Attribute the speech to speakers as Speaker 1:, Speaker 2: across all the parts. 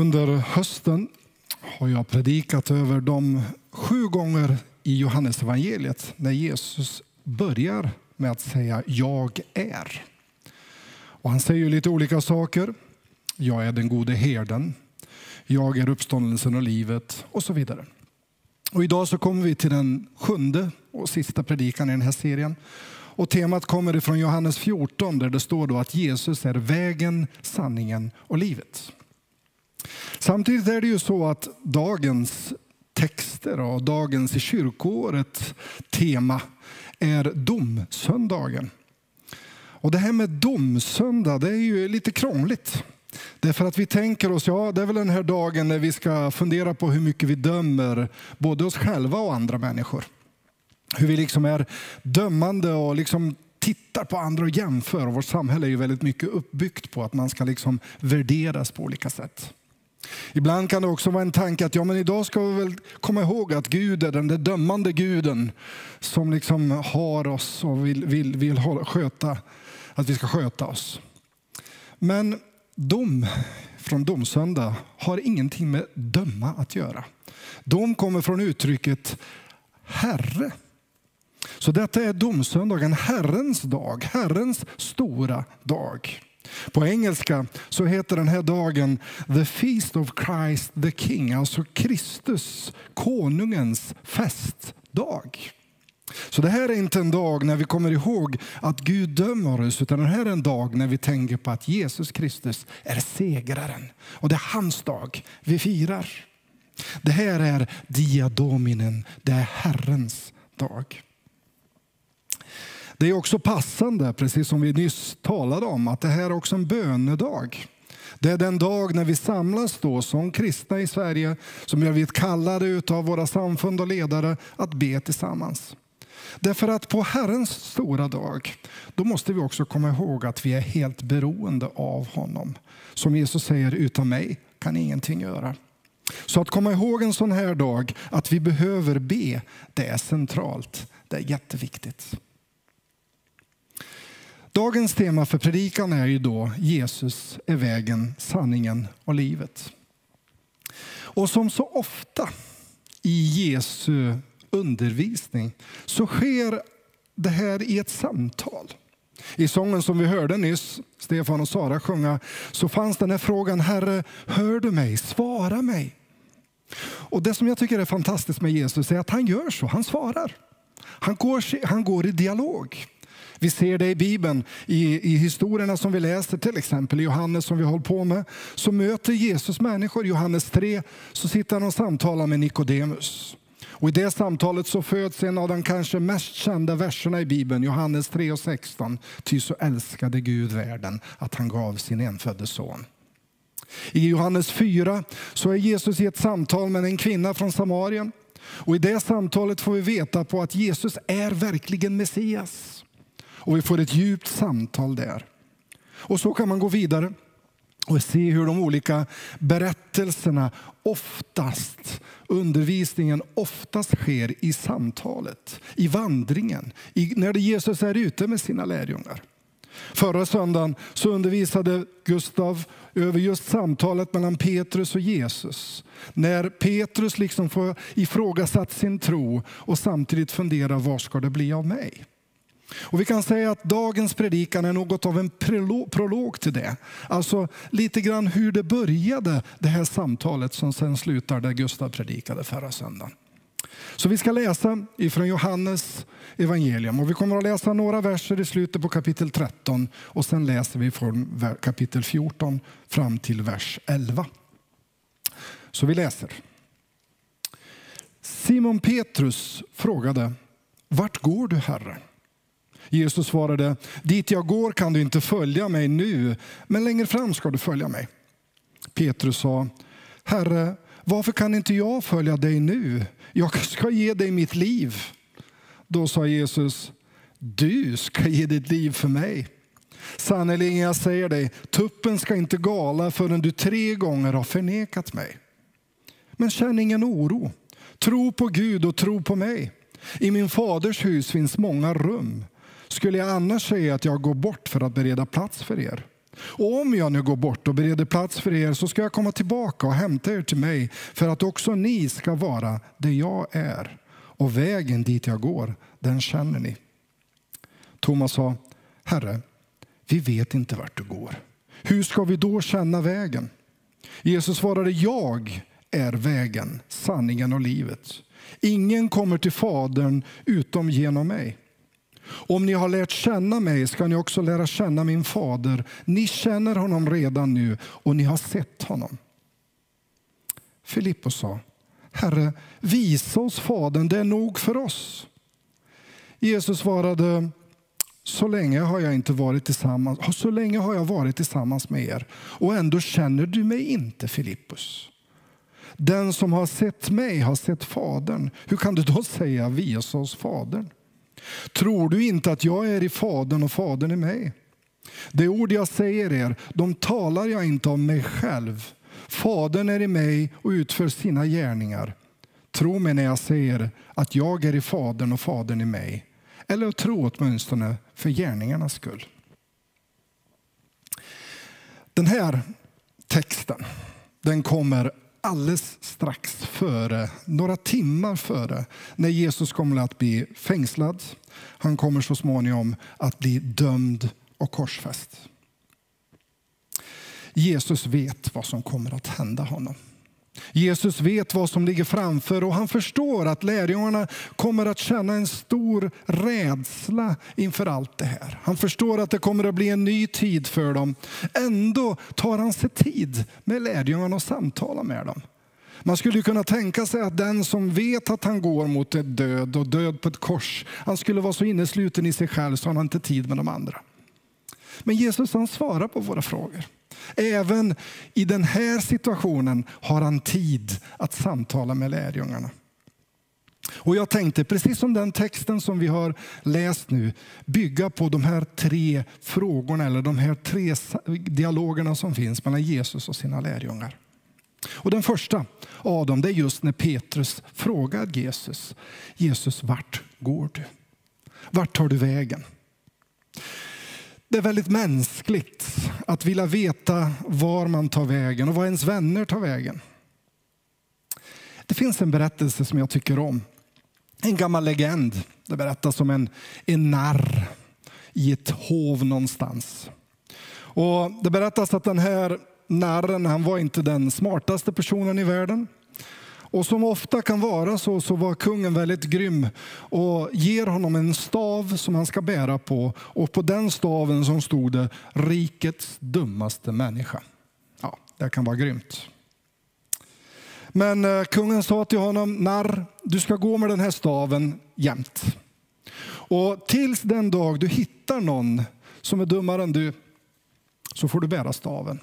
Speaker 1: Under hösten har jag predikat över de sju gånger i Johannes evangeliet när Jesus börjar med att säga jag är. Och han säger lite olika saker. Jag är den gode herden. Jag är uppståndelsen och livet och så vidare. Och idag så kommer vi till den sjunde och sista predikan i den här serien. Och temat kommer ifrån Johannes 14 där det står då att Jesus är vägen, sanningen och livet. Samtidigt är det ju så att dagens texter och dagens i kyrkoåret tema är domsöndagen. Och det här med domsöndag det är ju lite krångligt. Därför att vi tänker oss, ja det är väl den här dagen när vi ska fundera på hur mycket vi dömer både oss själva och andra människor. Hur vi liksom är dömande och liksom tittar på andra och jämför. Och vårt samhälle är ju väldigt mycket uppbyggt på att man ska liksom värderas på olika sätt. Ibland kan det också vara en tanke att ja, men idag ska vi väl komma ihåg att Gud är den där dömande guden som liksom har oss och vill, vill, vill sköta, att vi ska sköta oss. Men dom från domsöndag har ingenting med döma att göra. Dom kommer från uttrycket Herre. Så detta är domsöndagen, Herrens dag, Herrens stora dag. På engelska så heter den här dagen The Feast of Christ the King, alltså Kristus, konungens festdag. Så det här är inte en dag när vi kommer ihåg att Gud dömer oss, utan det här är en dag när vi tänker på att Jesus Kristus är segraren. Och det är hans dag vi firar. Det här är diadominen, det är Herrens dag. Det är också passande, precis som vi nyss talade om, att det här är också en bönedag. Det är den dag när vi samlas då som kristna i Sverige, som vi har blivit kallade av våra samfund och ledare att be tillsammans. Därför att på Herrens stora dag, då måste vi också komma ihåg att vi är helt beroende av honom. Som Jesus säger, utan mig kan ingenting göra. Så att komma ihåg en sån här dag, att vi behöver be, det är centralt. Det är jätteviktigt. Dagens tema för predikan är ju då Jesus är vägen, sanningen och livet. Och som så ofta i Jesu undervisning så sker det här i ett samtal. I sången som vi hörde nyss, Stefan och Sara sjunga, så fanns den här frågan, Herre, hör du mig? Svara mig. Och Det som jag tycker är fantastiskt med Jesus är att han gör så, han svarar. Han går, han går i dialog. Vi ser det i Bibeln, i, i historierna som vi läser, till exempel i Johannes som vi håller på med. Så möter Jesus människor. I Johannes 3 så sitter han och samtalar med Nikodemus. Och I det samtalet så föds en av de kanske mest kända verserna i Bibeln, Johannes 3 och 16. Ty så älskade Gud världen att han gav sin enfödde son. I Johannes 4 så är Jesus i ett samtal med en kvinna från Samarien. Och I det samtalet får vi veta på att Jesus är verkligen Messias. Och vi får ett djupt samtal där. Och så kan man gå vidare och se hur de olika berättelserna oftast, undervisningen oftast sker i samtalet, i vandringen, i, när Jesus är ute med sina lärjungar. Förra söndagen så undervisade Gustav över just samtalet mellan Petrus och Jesus. När Petrus liksom får ifrågasatt sin tro och samtidigt funderar vad ska det bli av mig? Och Vi kan säga att dagens predikan är något av en prolog till det. Alltså lite grann hur det började, det här samtalet som sen slutar där Gustav predikade förra söndagen. Så vi ska läsa ifrån Johannes evangelium och vi kommer att läsa några verser i slutet på kapitel 13 och sen läser vi från kapitel 14 fram till vers 11. Så vi läser. Simon Petrus frågade, vart går du Herre? Jesus svarade, dit jag går kan du inte följa mig nu, men längre fram ska du följa mig. Petrus sa, Herre, varför kan inte jag följa dig nu? Jag ska ge dig mitt liv. Då sa Jesus, du ska ge ditt liv för mig. Sannerligen, jag säger dig, tuppen ska inte gala förrän du tre gånger har förnekat mig. Men känn ingen oro. Tro på Gud och tro på mig. I min faders hus finns många rum. Skulle jag annars säga att jag går bort för att bereda plats för er? Och om jag nu går bort och bereder plats för er så ska jag komma tillbaka och hämta er till mig för att också ni ska vara det jag är. Och vägen dit jag går, den känner ni. Thomas sa, Herre, vi vet inte vart du går. Hur ska vi då känna vägen? Jesus svarade, jag är vägen, sanningen och livet. Ingen kommer till Fadern utom genom mig. Om ni har lärt känna mig ska ni också lära känna min fader. Ni känner honom redan nu och ni har sett honom. Filippos sa, Herre, visa oss Fadern, det är nog för oss. Jesus svarade, så länge har jag inte varit tillsammans, så länge har jag varit tillsammans med er och ändå känner du mig inte, Filippus. Den som har sett mig har sett Fadern. Hur kan du då säga visa oss Fadern? Tror du inte att jag är i Fadern och Fadern i mig? Det ord jag säger er, de talar jag inte om mig själv. Fadern är i mig och utför sina gärningar. Tro mig när jag säger att jag är i Fadern och Fadern i mig. Eller tro åtminstone för gärningarnas skull. Den här texten den kommer alldeles strax före, några timmar före, när Jesus kommer att bli fängslad. Han kommer så småningom att bli dömd och korsfäst. Jesus vet vad som kommer att hända honom. Jesus vet vad som ligger framför och han förstår att lärjungarna kommer att känna en stor rädsla inför allt det här. Han förstår att det kommer att bli en ny tid för dem. Ändå tar han sig tid med lärjungarna och samtalar med dem. Man skulle kunna tänka sig att den som vet att han går mot ett död och död på ett kors, han skulle vara så innesluten i sig själv så han har inte tid med de andra. Men Jesus han svarar på våra frågor. Även i den här situationen har han tid att samtala med lärjungarna. Och jag tänkte, precis som den texten som vi har läst nu, bygga på de här tre frågorna eller de här tre dialogerna som finns mellan Jesus och sina lärjungar. Och den första av dem det är just när Petrus frågar Jesus, Jesus vart går du? Vart tar du vägen? Det är väldigt mänskligt att vilja veta var man tar vägen och var ens vänner tar vägen. Det finns en berättelse som jag tycker om. En gammal legend. Det berättas om en, en narr i ett hov någonstans. Och det berättas att den här narren han var inte den smartaste personen i världen. Och som ofta kan vara så, så var kungen väldigt grym och ger honom en stav som han ska bära på. Och på den staven som stod det rikets dummaste människa. Ja, det kan vara grymt. Men eh, kungen sa till honom, narr, du ska gå med den här staven jämt. Och tills den dag du hittar någon som är dummare än du, så får du bära staven.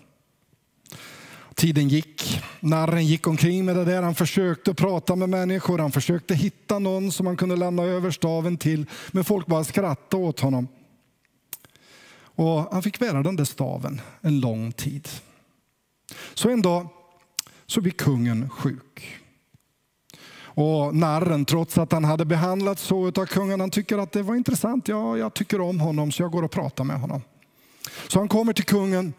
Speaker 1: Tiden gick. Narren gick omkring med det där. Han försökte prata med människor. Han försökte hitta någon som han kunde lämna över staven till. Men folk bara skrattade åt honom. Och han fick bära den där staven en lång tid. Så en dag så blir kungen sjuk. Och narren, trots att han hade behandlats så av kungen, han tycker att det var intressant. Ja, jag tycker om honom så jag går och pratar med honom. Så han kommer till kungen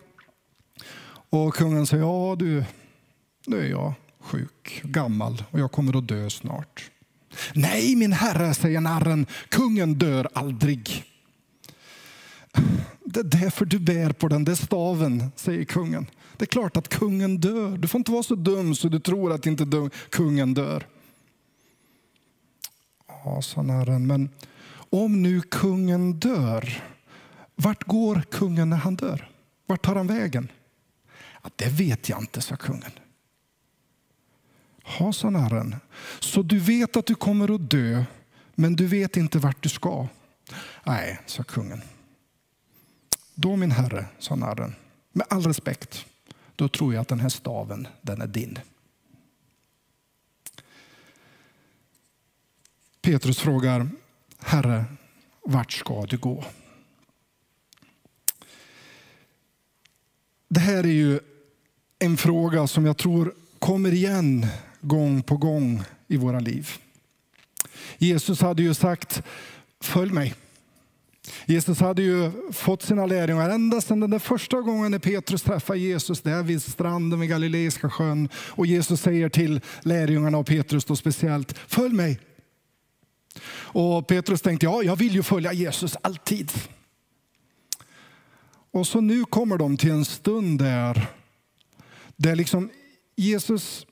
Speaker 1: och kungen säger, ja du, nu är jag sjuk, gammal och jag kommer att dö snart. Nej min herre, säger narren, kungen dör aldrig. Det är därför du bär på den där staven, säger kungen. Det är klart att kungen dör. Du får inte vara så dum så du tror att inte kungen dör. Ja, sa narren, men om nu kungen dör, vart går kungen när han dör? Vart tar han vägen? Det vet jag inte, sa kungen. Ha, sa narren. Så du vet att du kommer att dö, men du vet inte vart du ska. Nej, sa kungen. Då min herre, sa narren, med all respekt, då tror jag att den här staven, den är din. Petrus frågar, Herre, vart ska du gå? Det här är ju en fråga som jag tror kommer igen gång på gång i våra liv. Jesus hade ju sagt, följ mig. Jesus hade ju fått sina lärjungar ända sedan den där första gången när Petrus träffar Jesus där vid stranden vid Galileiska sjön. Och Jesus säger till lärjungarna och Petrus då speciellt, följ mig. Och Petrus tänkte, ja, jag vill ju följa Jesus alltid. Och så nu kommer de till en stund där, där liksom Jesus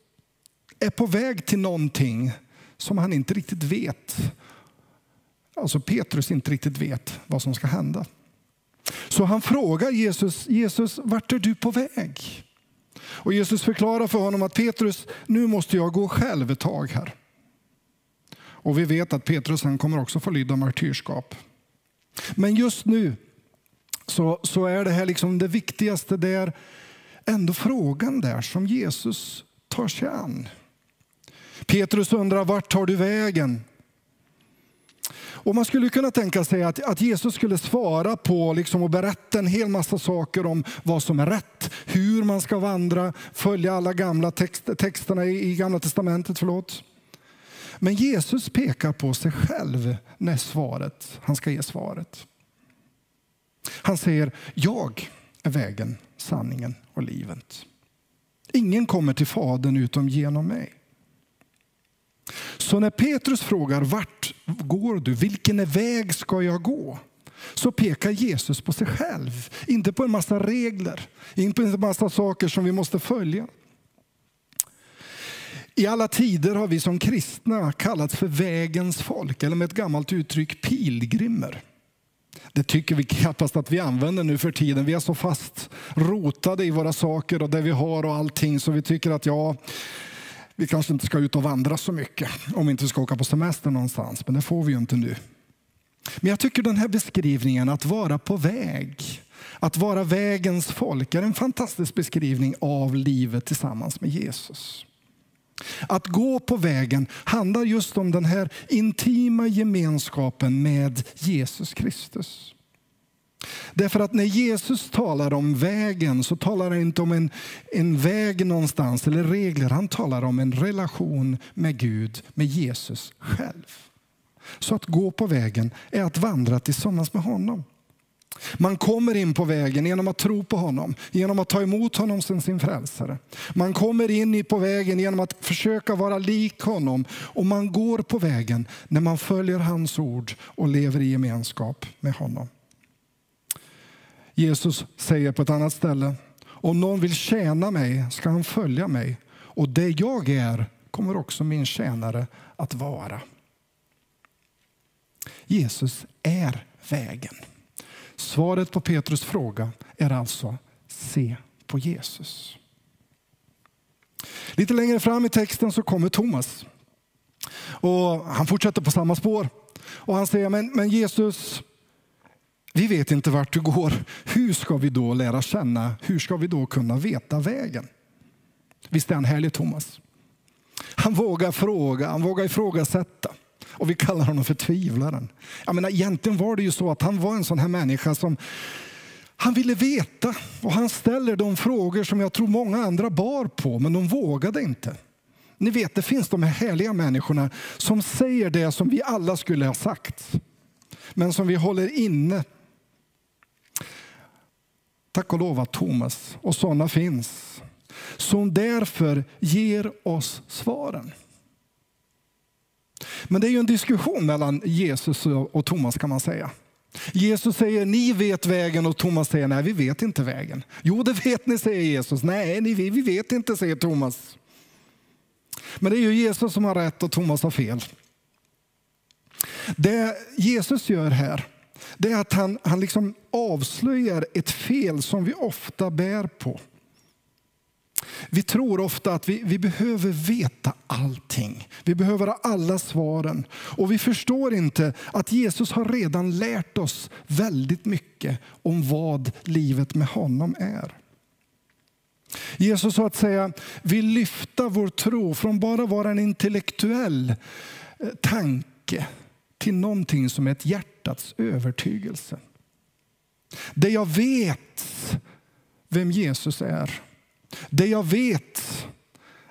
Speaker 1: är på väg till någonting som han inte riktigt vet. Alltså Petrus inte riktigt vet vad som ska hända. Så han frågar Jesus, Jesus, vart är du på väg? Och Jesus förklarar för honom att Petrus, nu måste jag gå själv ett tag här. Och vi vet att Petrus han kommer också få lyda martyrskap. Men just nu så, så är det här liksom det viktigaste. där ändå frågan där som Jesus tar sig an. Petrus undrar vart tar du vägen? Och Man skulle kunna tänka sig att, att Jesus skulle svara på liksom, och berätta en hel massa saker om vad som är rätt, hur man ska vandra, följa alla gamla text, texterna i, i Gamla testamentet. Förlåt. Men Jesus pekar på sig själv när svaret, han ska ge svaret. Han säger, jag är vägen, sanningen och livet. Ingen kommer till Fadern utom genom mig. Så när Petrus frågar vart går du, vilken väg ska jag gå? Så pekar Jesus på sig själv, inte på en massa regler, inte på en massa saker som vi måste följa. I alla tider har vi som kristna kallats för vägens folk, eller med ett gammalt uttryck pilgrimer. Det tycker vi knappast att vi använder nu för tiden. Vi är så fast rotade i våra saker och det vi har och allting så vi tycker att ja, vi kanske inte ska ut och vandra så mycket om vi inte ska åka på semester någonstans, men det får vi ju inte nu. Men jag tycker den här beskrivningen att vara på väg, att vara vägens folk är en fantastisk beskrivning av livet tillsammans med Jesus. Att gå på vägen handlar just om den här intima gemenskapen med Jesus Kristus. Därför att när Jesus talar om vägen så talar han inte om en, en väg någonstans eller regler. Han talar om en relation med Gud, med Jesus själv. Så att gå på vägen är att vandra tillsammans med honom. Man kommer in på vägen genom att tro på honom, genom att ta emot honom som sin frälsare. Man kommer in på vägen genom att försöka vara lik honom och man går på vägen när man följer hans ord och lever i gemenskap med honom. Jesus säger på ett annat ställe, om någon vill tjäna mig ska han följa mig och det jag är kommer också min tjänare att vara. Jesus är vägen. Svaret på Petrus fråga är alltså se på Jesus. Lite längre fram i texten så kommer Thomas. Och han fortsätter på samma spår. Och han säger, men, men Jesus, vi vet inte vart du går. Hur ska vi då lära känna? Hur ska vi då kunna veta vägen? Visst är han härlig Thomas? Han vågar fråga, han vågar ifrågasätta. Och vi kallar honom för tvivlaren. Jag menar, egentligen var det ju så att han var en sån här människa som han ville veta och han ställer de frågor som jag tror många andra bar på, men de vågade inte. Ni vet, det finns de här härliga människorna som säger det som vi alla skulle ha sagt, men som vi håller inne. Tack och lov att Thomas och sådana finns, som därför ger oss svaren. Men det är ju en diskussion mellan Jesus och Thomas kan man säga. Jesus säger ni vet vägen och Thomas säger nej vi vet inte vägen. Jo det vet ni säger Jesus. Nej ni, vi vet inte säger Thomas. Men det är ju Jesus som har rätt och Thomas har fel. Det Jesus gör här det är att han, han liksom avslöjar ett fel som vi ofta bär på. Vi tror ofta att vi, vi behöver veta allting. Vi behöver ha alla svaren. Och vi förstår inte att Jesus har redan lärt oss väldigt mycket om vad livet med honom är. Jesus så att säga vill lyfta vår tro från bara vara en intellektuell eh, tanke till någonting som är ett hjärtats övertygelse. Det jag vet vem Jesus är det jag vet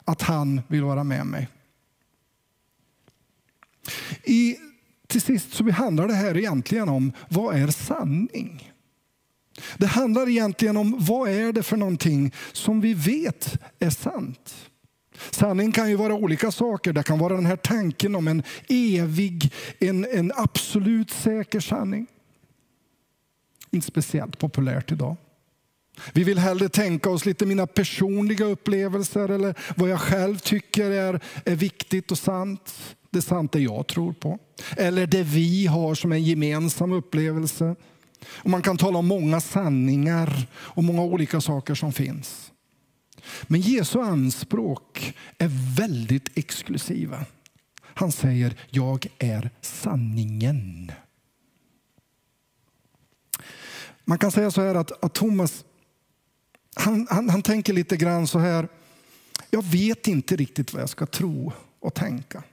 Speaker 1: att han vill vara med mig. I till sist så handlar det här egentligen om vad är sanning? Det handlar egentligen om vad är det för någonting som vi vet är sant. Sanning kan ju vara olika saker. Det kan vara den här tanken om en evig, en, en absolut säker sanning. Inte speciellt populärt idag. Vi vill hellre tänka oss lite mina personliga upplevelser eller vad jag själv tycker är, är viktigt och sant. Det är sant det jag tror på. Eller det vi har som en gemensam upplevelse. Och man kan tala om många sanningar och många olika saker som finns. Men Jesu anspråk är väldigt exklusiva. Han säger, jag är sanningen. Man kan säga så här att, att Thomas han, han, han tänker lite grann så här, jag vet inte riktigt vad jag ska tro och tänka.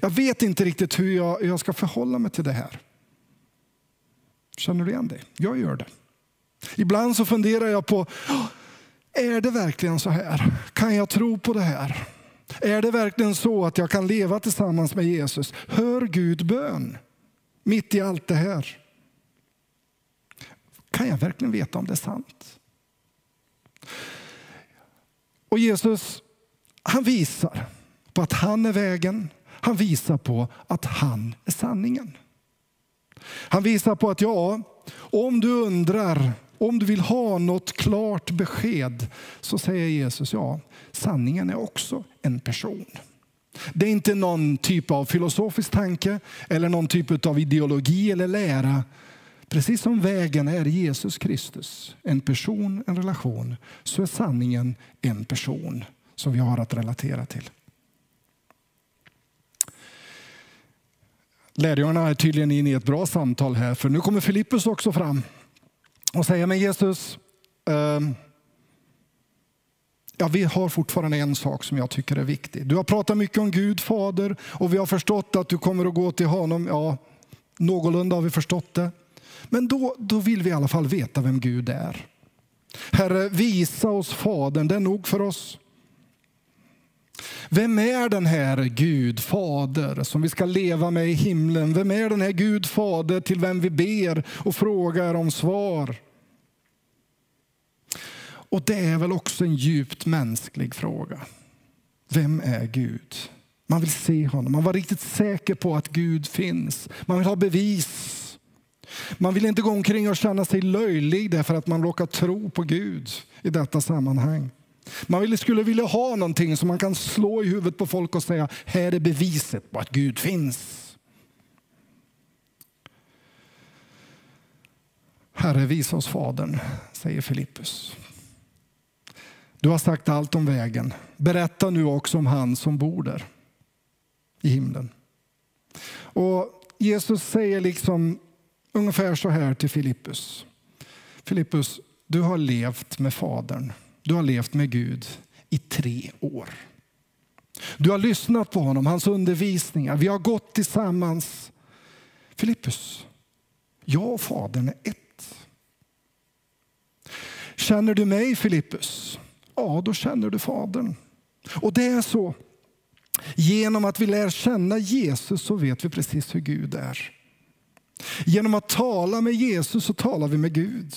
Speaker 1: Jag vet inte riktigt hur jag, jag ska förhålla mig till det här. Känner du igen det? Jag gör det. Ibland så funderar jag på, är det verkligen så här? Kan jag tro på det här? Är det verkligen så att jag kan leva tillsammans med Jesus? Hör Gud bön mitt i allt det här? Kan jag verkligen veta om det är sant? Och Jesus han visar på att han är vägen. Han visar på att han är sanningen. Han visar på att ja, om du undrar, om du vill ha något klart besked så säger Jesus ja, sanningen är också en person. Det är inte någon typ av filosofisk tanke eller någon typ av ideologi eller lära. Precis som vägen är Jesus Kristus, en person, en relation, så är sanningen en person som vi har att relatera till. Lärjungarna är tydligen inne i ett bra samtal här, för nu kommer Filippus också fram och säger, men Jesus, eh, ja, vi har fortfarande en sak som jag tycker är viktig. Du har pratat mycket om Gud, Fader, och vi har förstått att du kommer att gå till honom. Ja, någorlunda har vi förstått det. Men då, då vill vi i alla fall veta vem Gud är. Herre, visa oss Fadern, det är nog för oss. Vem är den här Gud, Fader, som vi ska leva med i himlen? Vem är den här Gud, Fader, till vem vi ber och frågar om svar? Och det är väl också en djupt mänsklig fråga. Vem är Gud? Man vill se honom. Man var riktigt säker på att Gud finns. Man vill ha bevis. Man vill inte gå omkring och känna sig löjlig därför att man råkar tro på Gud i detta sammanhang. Man skulle vilja ha någonting som man kan slå i huvudet på folk och säga, här är beviset på att Gud finns. Herre, visa oss Fadern, säger Filippus. Du har sagt allt om vägen. Berätta nu också om han som bor där i himlen. Och Jesus säger liksom ungefär så här till Filippus. Filippus, du har levt med Fadern. Du har levt med Gud i tre år. Du har lyssnat på honom, hans undervisningar. Vi har gått tillsammans. Filippus, jag och Fadern är ett. Känner du mig, Filippus? Ja, då känner du Fadern. Och det är så. Genom att vi lär känna Jesus så vet vi precis hur Gud är. Genom att tala med Jesus så talar vi med Gud.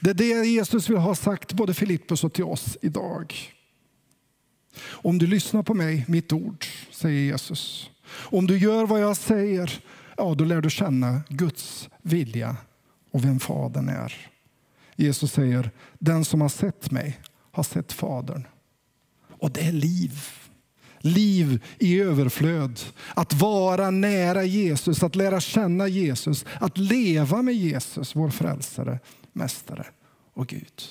Speaker 1: Det är det Jesus vill ha sagt både Filippus och till oss idag. Om du lyssnar på mig, mitt ord, säger Jesus. Om du gör vad jag säger, ja, då lär du känna Guds vilja och vem Fadern är. Jesus säger, den som har sett mig har sett Fadern. Och det är liv liv i överflöd. Att vara nära Jesus, att lära känna Jesus, att leva med Jesus, vår frälsare, mästare och Gud.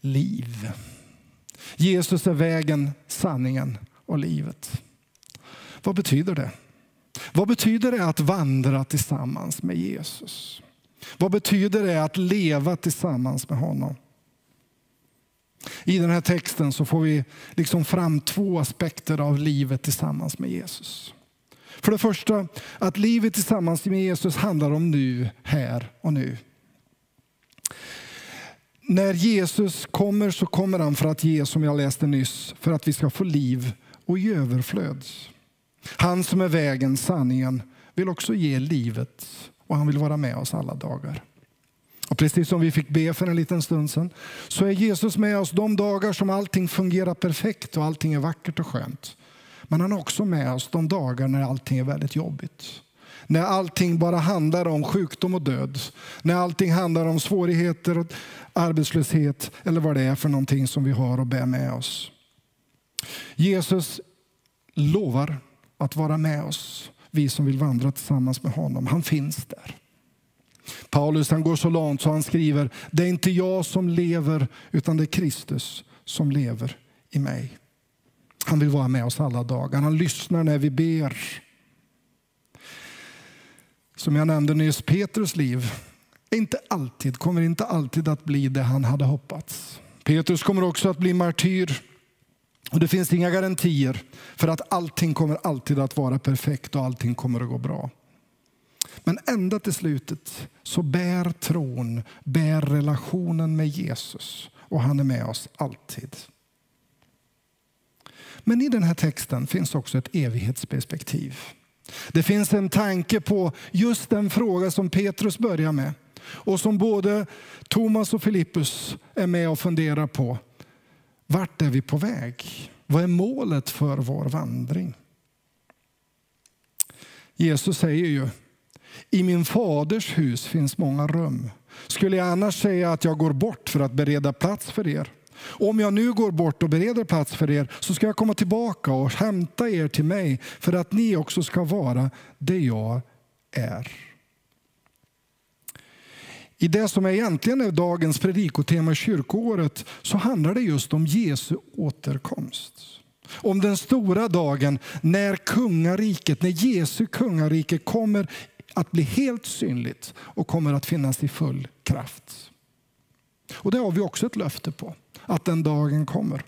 Speaker 1: Liv. Jesus är vägen, sanningen och livet. Vad betyder det? Vad betyder det att vandra tillsammans med Jesus? Vad betyder det att leva tillsammans med honom? I den här texten så får vi liksom fram två aspekter av livet tillsammans med Jesus. För det första, att livet tillsammans med Jesus handlar om nu, här och nu. När Jesus kommer så kommer han för att ge, som jag läste nyss, för att vi ska få liv och i överflöd. Han som är vägen, sanningen, vill också ge livet och han vill vara med oss alla dagar. Och precis som vi fick be för en liten stund sedan så är Jesus med oss de dagar som allting fungerar perfekt och allting är vackert och skönt. Men han är också med oss de dagar när allting är väldigt jobbigt. När allting bara handlar om sjukdom och död. När allting handlar om svårigheter och arbetslöshet eller vad det är för någonting som vi har att bära med oss. Jesus lovar att vara med oss, vi som vill vandra tillsammans med honom. Han finns där. Paulus han går så långt så han skriver, det är inte jag som lever utan det är Kristus som lever i mig. Han vill vara med oss alla dagar. Han lyssnar när vi ber. Som jag nämnde nyss, Petrus liv inte alltid, kommer inte alltid att bli det han hade hoppats. Petrus kommer också att bli martyr. Och Det finns inga garantier för att allting kommer alltid att vara perfekt och allting kommer att gå bra. Men ända till slutet så bär tron, bär relationen med Jesus och han är med oss alltid. Men i den här texten finns också ett evighetsperspektiv. Det finns en tanke på just den fråga som Petrus börjar med och som både Thomas och Filippus är med och funderar på. Vart är vi på väg? Vad är målet för vår vandring? Jesus säger ju, i min faders hus finns många rum. Skulle jag annars säga att jag går bort för att bereda plats för er? Om jag nu går bort och bereder plats för er så ska jag komma tillbaka och hämta er till mig för att ni också ska vara det jag är. I det som egentligen är dagens predikotema i kyrkoåret så handlar det just om Jesu återkomst. Om den stora dagen när kungariket, när Jesu kungarike kommer att bli helt synligt och kommer att finnas i full kraft. Och Det har vi också ett löfte på, att den dagen kommer.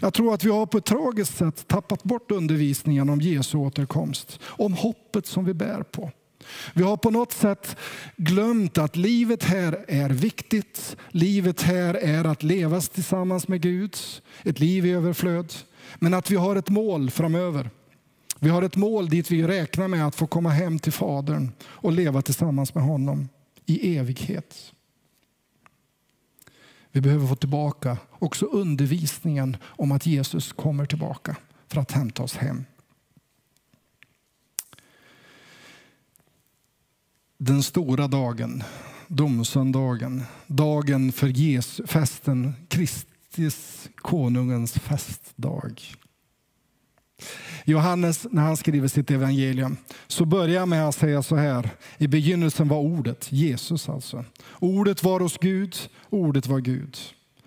Speaker 1: Jag tror att vi har på ett tragiskt sätt tappat bort undervisningen om Jesu återkomst, om hoppet som vi bär på. Vi har på något sätt glömt att livet här är viktigt. Livet här är att levas tillsammans med Gud, ett liv i överflöd. Men att vi har ett mål framöver. Vi har ett mål dit vi räknar med att få komma hem till Fadern och leva tillsammans med honom i evighet. Vi behöver få tillbaka också undervisningen om att Jesus kommer tillbaka för att hämta oss hem. Den stora dagen, domsöndagen, dagen för Jesu, festen, Kristus konungens festdag. Johannes, när han skriver sitt evangelium, så börjar han med att säga så här. I begynnelsen var ordet, Jesus alltså. Ordet var hos Gud, ordet var Gud.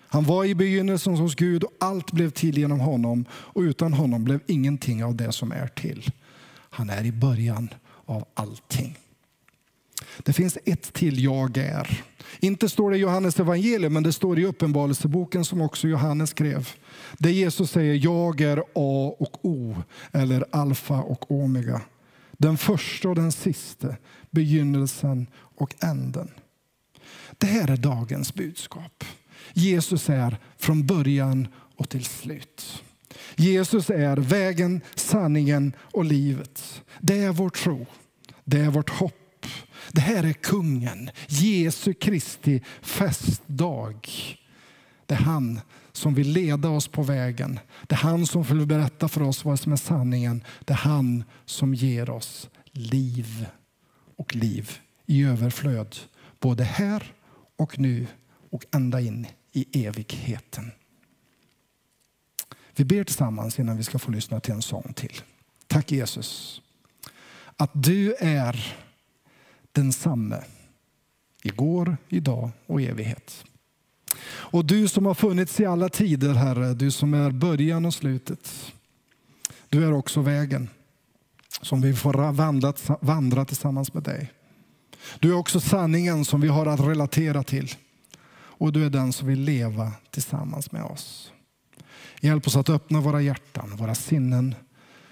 Speaker 1: Han var i begynnelsen hos Gud och allt blev till genom honom och utan honom blev ingenting av det som är till. Han är i början av allting. Det finns ett till jag är. Inte står det i Johannes evangelium, men det står i Uppenbarelseboken som också Johannes skrev. Där Jesus säger jag är A och O, eller alfa och omega. Den första och den sista, begynnelsen och änden. Det här är dagens budskap. Jesus är från början och till slut. Jesus är vägen, sanningen och livet. Det är vår tro. Det är vårt hopp. Det här är kungen, Jesu Kristi festdag. Det är han som vill leda oss på vägen. Det är han som vill berätta för oss vad som är sanningen. Det är han som ger oss liv och liv i överflöd. Både här och nu och ända in i evigheten. Vi ber tillsammans innan vi ska få lyssna till en sång till. Tack Jesus att du är densamme igår, idag och evighet. Och du som har funnits i alla tider, Herre, du som är början och slutet. Du är också vägen som vi får vandra, vandra tillsammans med dig. Du är också sanningen som vi har att relatera till. Och du är den som vill leva tillsammans med oss. Hjälp oss att öppna våra hjärtan, våra sinnen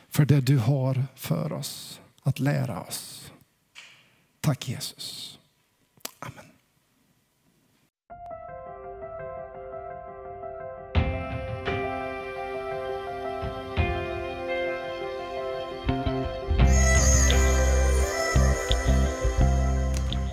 Speaker 1: för det du har för oss att lära oss. Tack Jesus. Amen.